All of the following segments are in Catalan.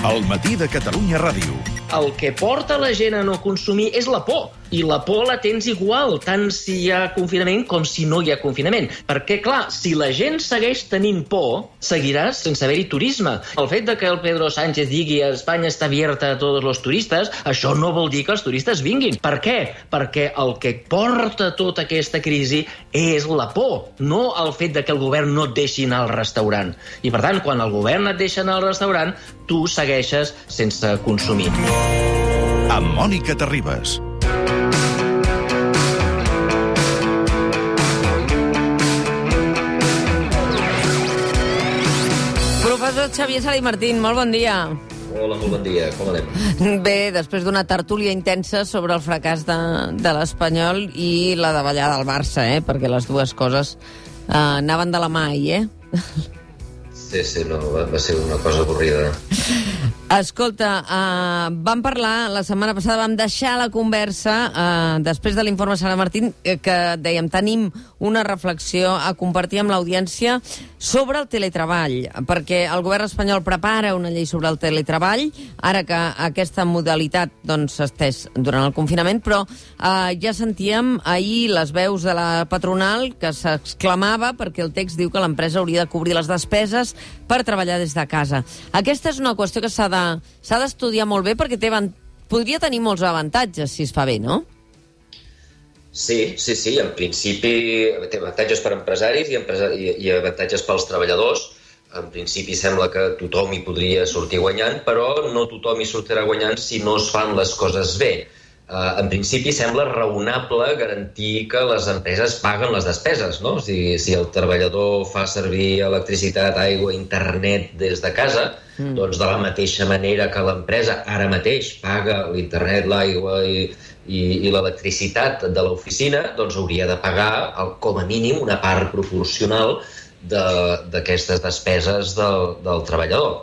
El matí de Catalunya Ràdio. El que porta la gent a no consumir és la por. I la por la tens igual, tant si hi ha confinament com si no hi ha confinament. Perquè, clar, si la gent segueix tenint por, seguiràs sense haver-hi turisme. El fet de que el Pedro Sánchez digui a Espanya està abierta a tots els turistes, això no vol dir que els turistes vinguin. Per què? Perquè el que porta tota aquesta crisi és la por, no el fet de que el govern no et deixi anar al restaurant. I, per tant, quan el govern et deixa anar al restaurant, tu segueixes sense consumir. Amb Mònica Terribas. Professor Xavier Sala i Martín, molt bon dia. Hola, molt bon dia. Com anem? Bé, després d'una tertúlia intensa sobre el fracàs de, de l'Espanyol i la davallada del Barça, eh? perquè les dues coses eh, anaven de la mà ahir, eh? Sí, sí, no, va, va ser una cosa avorrida. Escolta, uh, vam parlar la setmana passada, vam deixar la conversa uh, després de l'informe Sara Martín eh, que dèiem, tenim una reflexió a compartir amb l'audiència sobre el teletreball, perquè el govern espanyol prepara una llei sobre el teletreball, ara que aquesta modalitat s'ha doncs, estès durant el confinament, però uh, ja sentíem ahir les veus de la patronal que s'exclamava perquè el text diu que l'empresa hauria de cobrir les despeses per treballar des de casa. Aquesta és una qüestió que s'ha de d'estudiar molt bé perquè té, podria tenir molts avantatges si es fa bé, no? Sí, sí, sí. En principi té avantatges per empresaris i, empresa i, i avantatges pels treballadors. En principi sembla que tothom hi podria sortir guanyant, però no tothom hi sortirà guanyant si no es fan les coses bé. Uh, en principi sembla raonable garantir que les empreses paguen les despeses, no? Si, si el treballador fa servir electricitat, aigua, internet des de casa, mm. doncs de la mateixa manera que l'empresa ara mateix paga l'internet, l'aigua i, i, i l'electricitat de l'oficina, doncs hauria de pagar el, com a mínim una part proporcional d'aquestes de, despeses del, del treballador.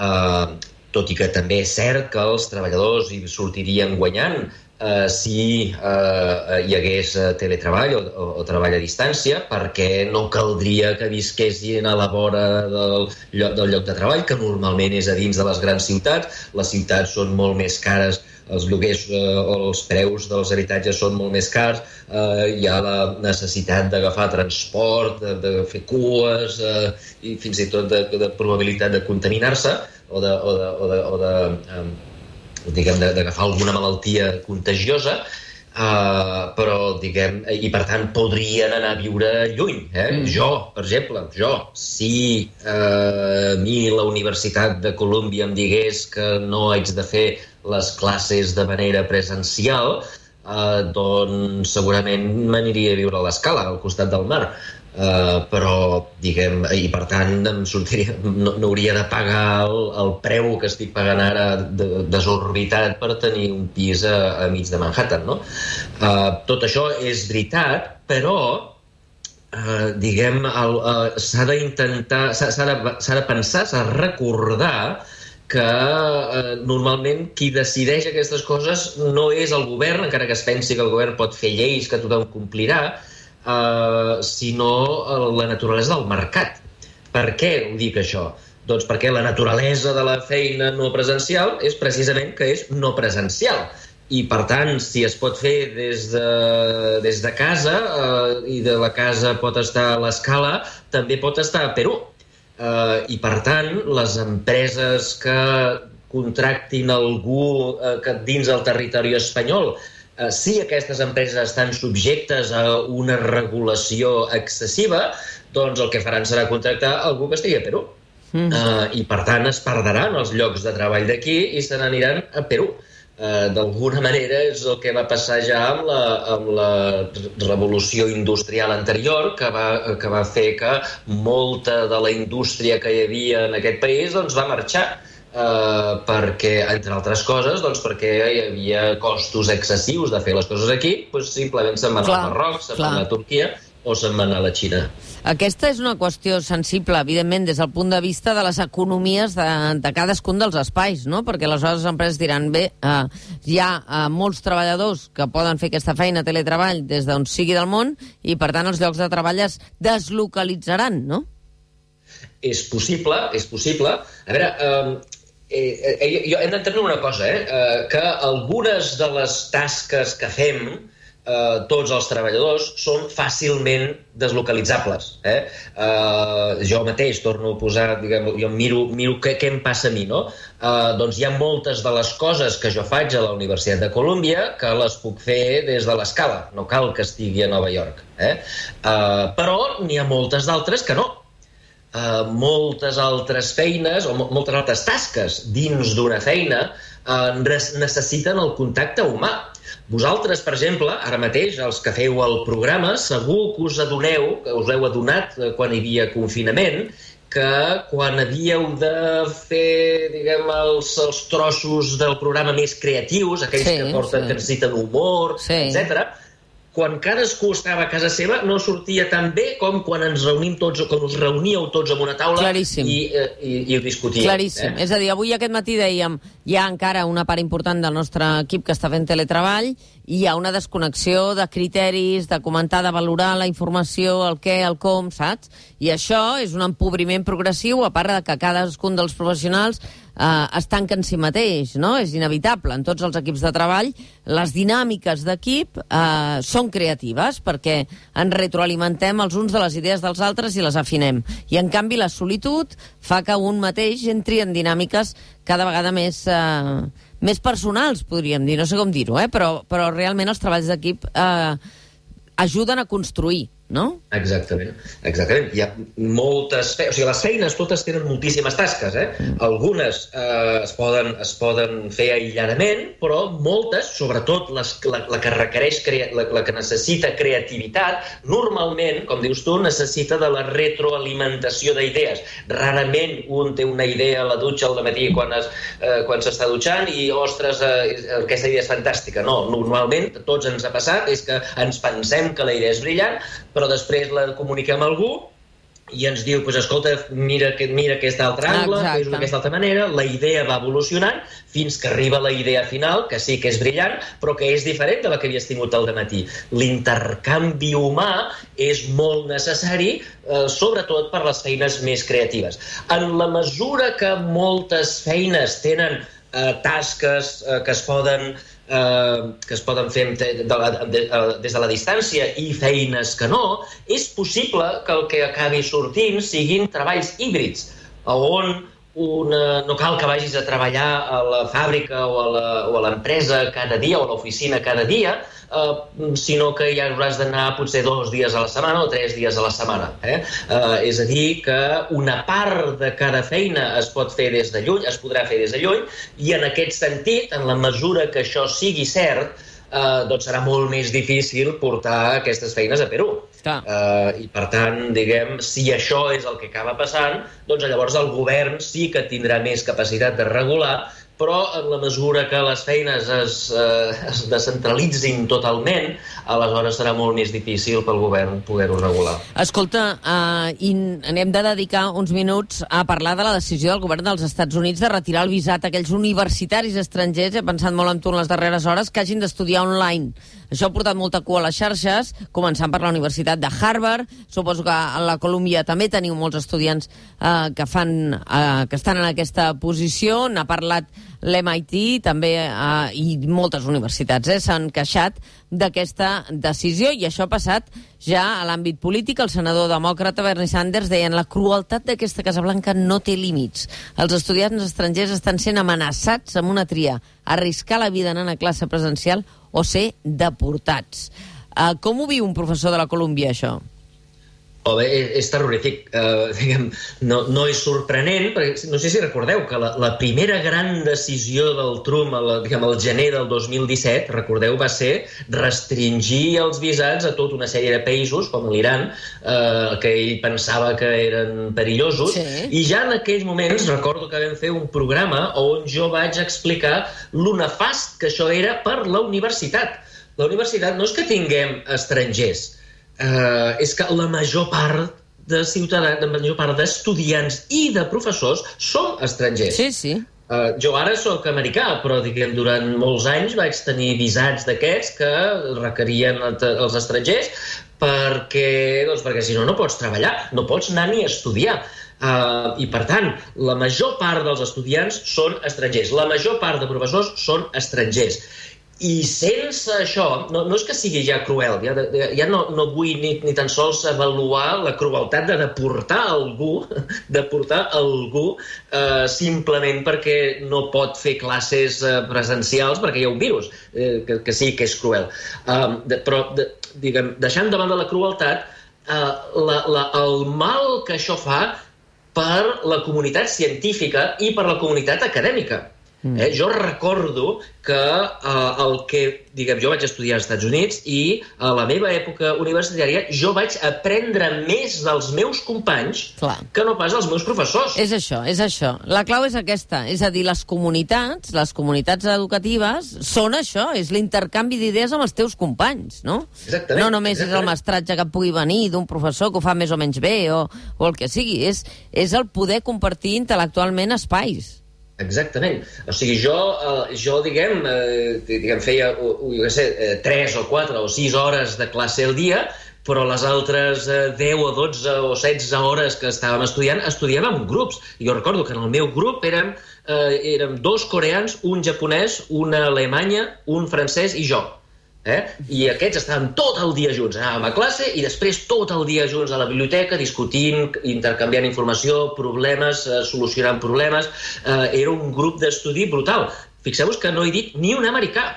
Uh, tot i que també és cert que els treballadors hi sortirien guanyant eh, si eh, hi hagués eh, teletreball o, o, o treball a distància, perquè no caldria que visquessin a la vora del lloc, del lloc de treball, que normalment és a dins de les grans ciutats. Les ciutats són molt més cares els lloguers eh, o els preus dels habitatges són molt més cars, eh, hi ha la necessitat d'agafar transport, de, de fer cues eh, i fins i tot de, de probabilitat de contaminar-se o de, o de, o de, o de eh, diguem, d'agafar alguna malaltia contagiosa, Uh, però, diguem, i per tant podrien anar a viure lluny. Eh? Mm. Jo, per exemple, jo, si uh, a mi la Universitat de Colúmbia em digués que no haig de fer les classes de manera presencial, uh, doncs segurament m'aniria a viure a l'escala, al costat del mar. Uh, però, diguem, i per tant em sortiria, no, no hauria de pagar el, el preu que estic pagant ara de, desorbitat per tenir un pis a, a mig de Manhattan, no? Uh, tot això és veritat, però uh, diguem, uh, s'ha d'intentar, s'ha de, de pensar, s'ha de recordar que eh, normalment qui decideix aquestes coses no és el govern, encara que es pensi que el govern pot fer lleis que tothom complirà, eh, sinó eh, la naturalesa del mercat. Per què ho dic això? Doncs perquè la naturalesa de la feina no presencial és precisament que és no presencial. I, per tant, si es pot fer des de, des de casa eh, i de la casa pot estar a l'escala, també pot estar a Perú. Eh, I, per tant, les empreses que contractin algú eh, que dins el territori espanyol eh, si aquestes empreses estan subjectes a una regulació excessiva, doncs el que faran serà contractar algú que estigui a Perú. Mm. Uh, I, per tant, es perdran els llocs de treball d'aquí i se n'aniran a Perú. Uh, D'alguna manera és el que va passar ja amb la, amb la revolució industrial anterior, que va, que va fer que molta de la indústria que hi havia en aquest país doncs, va marxar. Eh, perquè, entre altres coses, doncs perquè hi havia costos excessius de fer les coses aquí, doncs simplement se'n van al Marroc, se'n van a Turquia o se'n van a la Xina. Aquesta és una qüestió sensible, evidentment, des del punt de vista de les economies de, de cadascun dels espais, no? perquè aleshores les empreses diran, bé, eh, hi ha eh, molts treballadors que poden fer aquesta feina teletreball des d'on sigui del món i, per tant, els llocs de treball es deslocalitzaran, no? És possible, és possible. A veure, eh, eh, eh, jo, hem d'entendre una cosa, eh? eh, que algunes de les tasques que fem eh, tots els treballadors són fàcilment deslocalitzables. Eh? Eh, jo mateix torno a posar, diguem, jo miro, miro què, què em passa a mi, no? Eh, doncs hi ha moltes de les coses que jo faig a la Universitat de Colúmbia que les puc fer des de l'escala, no cal que estigui a Nova York. Eh? Eh, però n'hi ha moltes d'altres que no, Uh, moltes altres feines o moltes altres tasques dins d'una feina uh, necessiten el contacte humà. Vosaltres, per exemple, ara mateix, els que feu el programa, segur que us adoneu, que us heu adonat eh, quan hi havia confinament, que quan havíeu de fer, diguem, els, els trossos del programa més creatius, aquells sí, que porten, sí. que necessiten humor, sí. etc quan cadascú estava a casa seva no sortia tan bé com quan ens reunim tots o quan us reuníeu tots en una taula Claríssim. i, eh, i, i ho discutíem. Claríssim. Eh? És a dir, avui aquest matí dèiem hi ha encara una part important del nostre equip que està fent teletreball i hi ha una desconnexió de criteris, de comentar, de valorar la informació, el què, el com, saps? I això és un empobriment progressiu, a part de que cadascun dels professionals eh, es tanca en si mateix, no? És inevitable. En tots els equips de treball, les dinàmiques d'equip eh, són creatives perquè ens retroalimentem els uns de les idees dels altres i les afinem. I, en canvi, la solitud fa que un mateix entri en dinàmiques cada vegada més... Eh, més personals, podríem dir, no sé com dir-ho, eh? però, però realment els treballs d'equip eh, ajuden a construir no? Exactament, exactament. Hi ha moltes... Fe... O sigui, les feines totes tenen moltíssimes tasques, eh? Algunes eh, es, poden, es poden fer aïlladament, però moltes, sobretot les, la, la que requereix, crea... la, la que necessita creativitat, normalment, com dius tu, necessita de la retroalimentació d'idees. Rarament un té una idea a la dutxa al matí quan es, eh, quan s'està dutxant i, ostres, eh, aquesta idea és fantàstica. No, normalment, tots ens ha passat, és que ens pensem que la idea és brillant, però però després la comuniquem a algú i ens diu, pues, escolta, mira, mira aquest altre angle, fes d'aquesta altra manera, la idea va evolucionant fins que arriba la idea final, que sí que és brillant, però que és diferent de la que havies tingut al matí. L'intercanvi humà és molt necessari, eh, sobretot per les feines més creatives. En la mesura que moltes feines tenen eh, tasques eh, que es poden eh, que es poden fer de, la, de, de, des de la distància i feines que no, és possible que el que acabi sortint siguin treballs híbrids, on una, no cal que vagis a treballar a la fàbrica o a l'empresa cada dia o a l'oficina cada dia, eh, sinó que ja hauràs d'anar potser dos dies a la setmana o tres dies a la setmana. Eh? Eh, és a dir, que una part de cada feina es pot fer des de lluny, es podrà fer des de lluny, i en aquest sentit, en la mesura que això sigui cert, eh, doncs serà molt més difícil portar aquestes feines a Perú. Eh, I, per tant, diguem, si això és el que acaba passant, doncs llavors el govern sí que tindrà més capacitat de regular però en la mesura que les feines es, eh, es descentralitzin totalment, aleshores serà molt més difícil pel govern poder-ho regular. Escolta, eh, i anem de dedicar uns minuts a parlar de la decisió del govern dels Estats Units de retirar el visat a aquells universitaris estrangers, he pensat molt en tu en les darreres hores, que hagin d'estudiar online. Això ha portat molta cua a les xarxes, començant per la Universitat de Harvard. Suposo que a la Colúmbia també teniu molts estudiants eh, que, fan, eh, que estan en aquesta posició. N'ha parlat l'MIT també eh, i moltes universitats eh, s'han queixat d'aquesta decisió i això ha passat ja a l'àmbit polític. El senador demòcrata Bernie Sanders deia la crueltat d'aquesta Casa Blanca no té límits. Els estudiants estrangers estan sent amenaçats amb una tria, arriscar la vida anant a classe presencial o ser deportats. Uh, com ho viu un professor de la Colúmbia, això? Oh, bé, és, terrorífic. Uh, diguem, no, no és sorprenent, perquè no sé si recordeu que la, la primera gran decisió del Trump la, diguem, al gener del 2017, recordeu, va ser restringir els visats a tota una sèrie de països, com l'Iran, uh, que ell pensava que eren perillosos, sí. i ja en aquells moments recordo que vam fer un programa on jo vaig explicar lo nefast que això era per la universitat. La universitat no és que tinguem estrangers, eh, és que la major part de ciutadans, la major part d'estudiants i de professors són estrangers. Sí, sí. Uh, jo ara sóc americà, però diguem, durant molts anys vaig tenir visats d'aquests que requerien els estrangers perquè, doncs, perquè si no, no pots treballar, no pots anar ni a estudiar. Uh, I, per tant, la major part dels estudiants són estrangers. La major part de professors són estrangers. I sense això, no, no és que sigui ja cruel, ja, ja no, no vull ni, ni tan sols avaluar la crueltat de deportar algú, deportar algú eh, simplement perquè no pot fer classes eh, presencials perquè hi ha un virus, eh, que, que sí que és cruel. Um, de, però, de, diguem, deixant de banda la crueltat, eh, la, la, el mal que això fa per la comunitat científica i per la comunitat acadèmica. Mm. Eh? Jo recordo que eh, el que, diguem, jo vaig estudiar als Estats Units i a la meva època universitària jo vaig aprendre més dels meus companys Clar. que no pas els meus professors. És això, és això. La clau és aquesta. És a dir, les comunitats, les comunitats educatives, són això, és l'intercanvi d'idees amb els teus companys, no? Exactament. No només exactament. és el mestratge que pugui venir d'un professor que ho fa més o menys bé o, o el que sigui. És, és el poder compartir intel·lectualment espais. Exactament. O sigui, jo, eh, jo diguem, eh, diguem feia, jo què sé, eh, 3 o 4 o 6 hores de classe al dia, però les altres eh, 10 o 12 o 16 hores que estàvem estudiant, estudiàvem en grups. Jo recordo que en el meu grup érem, eh, érem dos coreans, un japonès, una alemanya, un francès i jo. Eh? I aquests estaven tot el dia junts. Anàvem a classe i després tot el dia junts a la biblioteca, discutint, intercanviant informació, problemes, eh, solucionant problemes. Eh, era un grup d'estudi brutal. Fixeu-vos que no he dit ni un americà.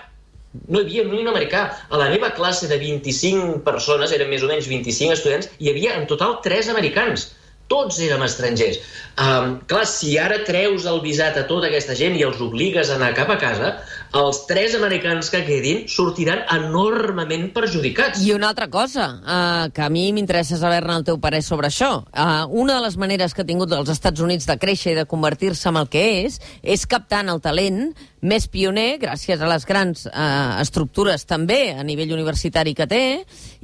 No hi havia ni un americà. A la meva classe de 25 persones, eren més o menys 25 estudiants, hi havia en total 3 americans. Tots érem estrangers. Um, clar, si ara treus el visat a tota aquesta gent i els obligues a anar cap a casa, els tres americans que quedin sortiran enormement perjudicats. I una altra cosa, uh, que a mi m'interessa saber-ne el teu parer sobre això. Uh, una de les maneres que ha tingut els Estats Units de créixer i de convertir-se en el que és, és captant el talent més pioner, gràcies a les grans uh, estructures també a nivell universitari que té,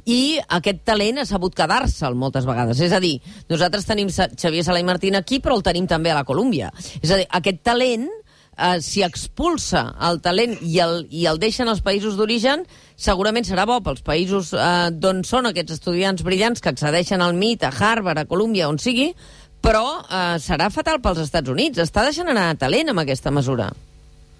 i aquest talent ha sabut quedar-se'l moltes vegades. És a dir, nosaltres tenim Xavier Sala i Martín aquí, però el tenim també a la Colúmbia. És a dir, aquest talent, eh, si expulsa el talent i el, i el deixen als països d'origen, segurament serà bo pels països eh, d'on són aquests estudiants brillants que accedeixen al MIT, a Harvard, a Colúmbia, on sigui, però eh, serà fatal pels Estats Units. Està deixant anar talent amb aquesta mesura.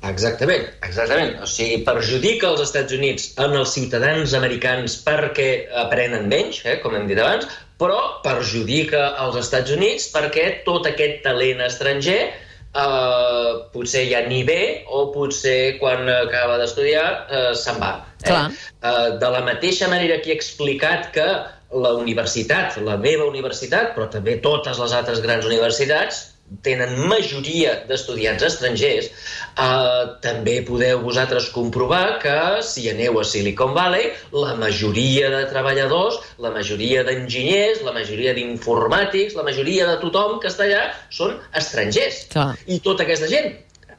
Exactament, exactament. O sigui, perjudica els Estats Units en els ciutadans americans perquè aprenen menys, eh, com hem dit abans, però perjudica els Estats Units perquè tot aquest talent estranger eh, potser ja ni ve o potser quan acaba d'estudiar eh, se'n va. Eh? Clar. Eh, de la mateixa manera que he explicat que la universitat, la meva universitat, però també totes les altres grans universitats, tenen majoria d'estudiants estrangers, eh, també podeu vosaltres comprovar que si aneu a Silicon Valley, la majoria de treballadors, la majoria d'enginyers, la majoria d'informàtics, la majoria de tothom que està allà són estrangers. Clar. I tota aquesta gent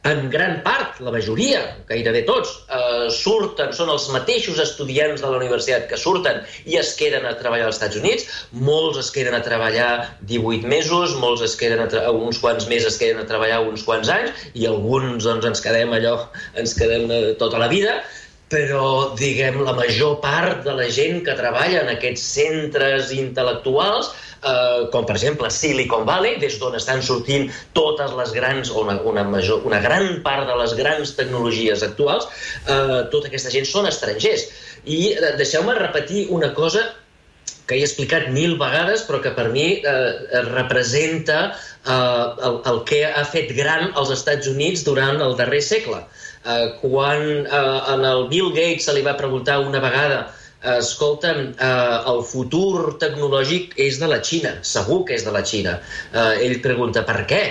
en gran part, la majoria, gairebé tots, eh, surten, són els mateixos estudiants de la universitat que surten i es queden a treballar als Estats Units. Molts es queden a treballar 18 mesos, molts es queden a uns quants més es queden a treballar uns quants anys i alguns doncs, ens quedem allò, ens quedem eh, tota la vida però, diguem, la major part de la gent que treballa en aquests centres intel·lectuals eh, com per exemple Silicon Valley, des d'on estan sortint totes les grans, o una, una, major, una gran part de les grans tecnologies actuals, eh, tota aquesta gent són estrangers. I eh, deixeu-me repetir una cosa que he explicat mil vegades, però que per mi eh, representa eh, el, el que ha fet gran els Estats Units durant el darrer segle. Quan eh, en el Bill Gates se li va preguntar una vegada escolta'm, eh, el futur tecnològic és de la Xina, segur que és de la Xina. Eh, ell pregunta per què?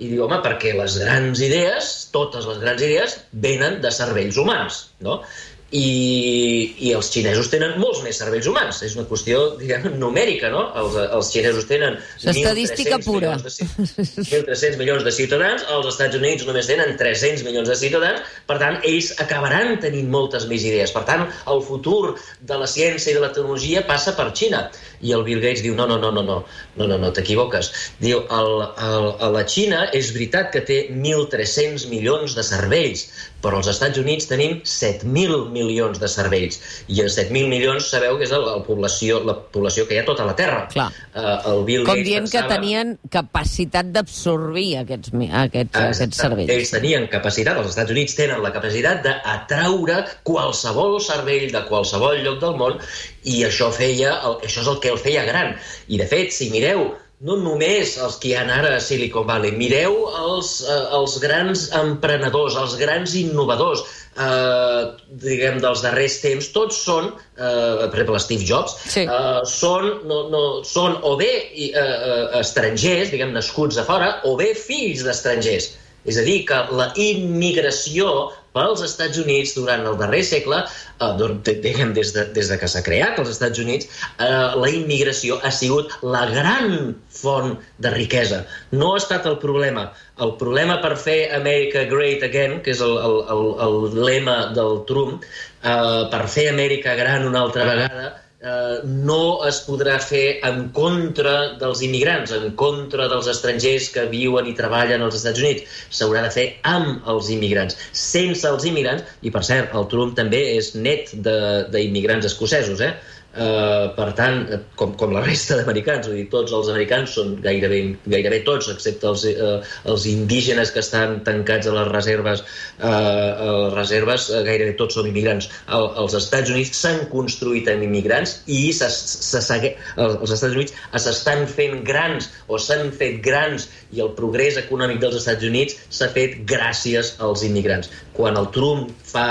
I diu, home, perquè les grans idees, totes les grans idees, venen de cervells humans, no? I, i els xinesos tenen molts més cervells humans. És una qüestió, diguem, numèrica, no? Els, els xinesos tenen... Estadística pura. De, 1.300 milions de ciutadans, els Estats Units només tenen 300 milions de ciutadans, per tant, ells acabaran tenint moltes més idees. Per tant, el futur de la ciència i de la tecnologia passa per Xina. I el Bill Gates diu, no, no, no, no, no, no, no, no t'equivoques. Diu, el, el, a la Xina és veritat que té 1.300 milions de cervells, però als Estats Units tenim 7.000 milions milions de cervells. I els 7.000 milions sabeu que és la, la, població, la població que hi ha tota la Terra. Clar. Uh, el Bill Com Gates dient que pensava- tenien capacitat d'absorbir aquests, aquests, aquests Ells cervells. tenien capacitat, els Estats Units tenen la capacitat d'atraure qualsevol cervell de qualsevol lloc del món i això feia, el, això és el que el feia gran. I de fet, si mireu no només els que hi ha ara a Silicon Valley, mireu els, eh, els grans emprenedors, els grans innovadors, eh, diguem, dels darrers temps, tots són, eh, per exemple, Steve Jobs, Sí. eh, són, no, no, són o bé eh, eh, estrangers, diguem, nascuts a fora, o bé fills d'estrangers. És a dir, que la immigració pels Estats Units durant el darrer segle, eh, des de, des de que s'ha creat els Estats Units, eh, la immigració ha sigut la gran font de riquesa. No ha estat el problema. El problema per fer America Great Again, que és el, el, el, el lema del Trump, eh, per fer Amèrica gran una altra vegada, eh, no es podrà fer en contra dels immigrants, en contra dels estrangers que viuen i treballen als Estats Units. S'haurà de fer amb els immigrants, sense els immigrants, i per cert, el Trump també és net d'immigrants escocesos, eh? Uh, per tant, eh, com, com la resta d'americans, vull dir, tots els americans són gairebé, gairebé tots, excepte els, uh, els indígenes que estan tancats a les reserves, uh, a les reserves uh, gairebé tots són immigrants. El, els Estats Units s'han construït amb immigrants i se, se segue, els, els Estats Units s'estan fent grans o s'han fet grans i el progrés econòmic dels Estats Units s'ha fet gràcies als immigrants. Quan el Trump fa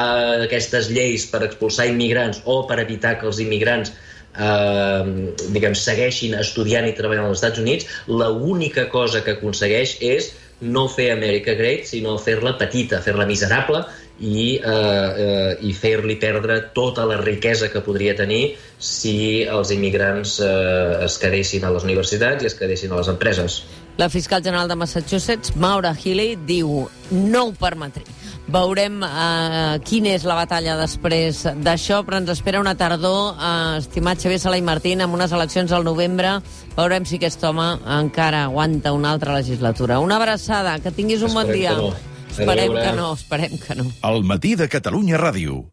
aquestes lleis per expulsar immigrants o per evitar que els immigrants eh, diguem, segueixin estudiant i treballant als Estats Units, l'única cosa que aconsegueix és no fer Amèrica Great, sinó fer-la petita, fer-la miserable i, eh, eh, i fer-li perdre tota la riquesa que podria tenir si els immigrants eh, es quedessin a les universitats i es quedessin a les empreses. La fiscal general de Massachusetts, Maura Healey, diu no ho permetré. Veurem eh, quina és la batalla després d'això, però ens espera una tardor, eh, estimat Xavier Sala i Martín, amb unes eleccions al novembre. Veurem si aquest home encara aguanta una altra legislatura. Una abraçada, que tinguis un bon Esperem dia. que no. Esperem que no, esperem que no. El matí de Catalunya Ràdio.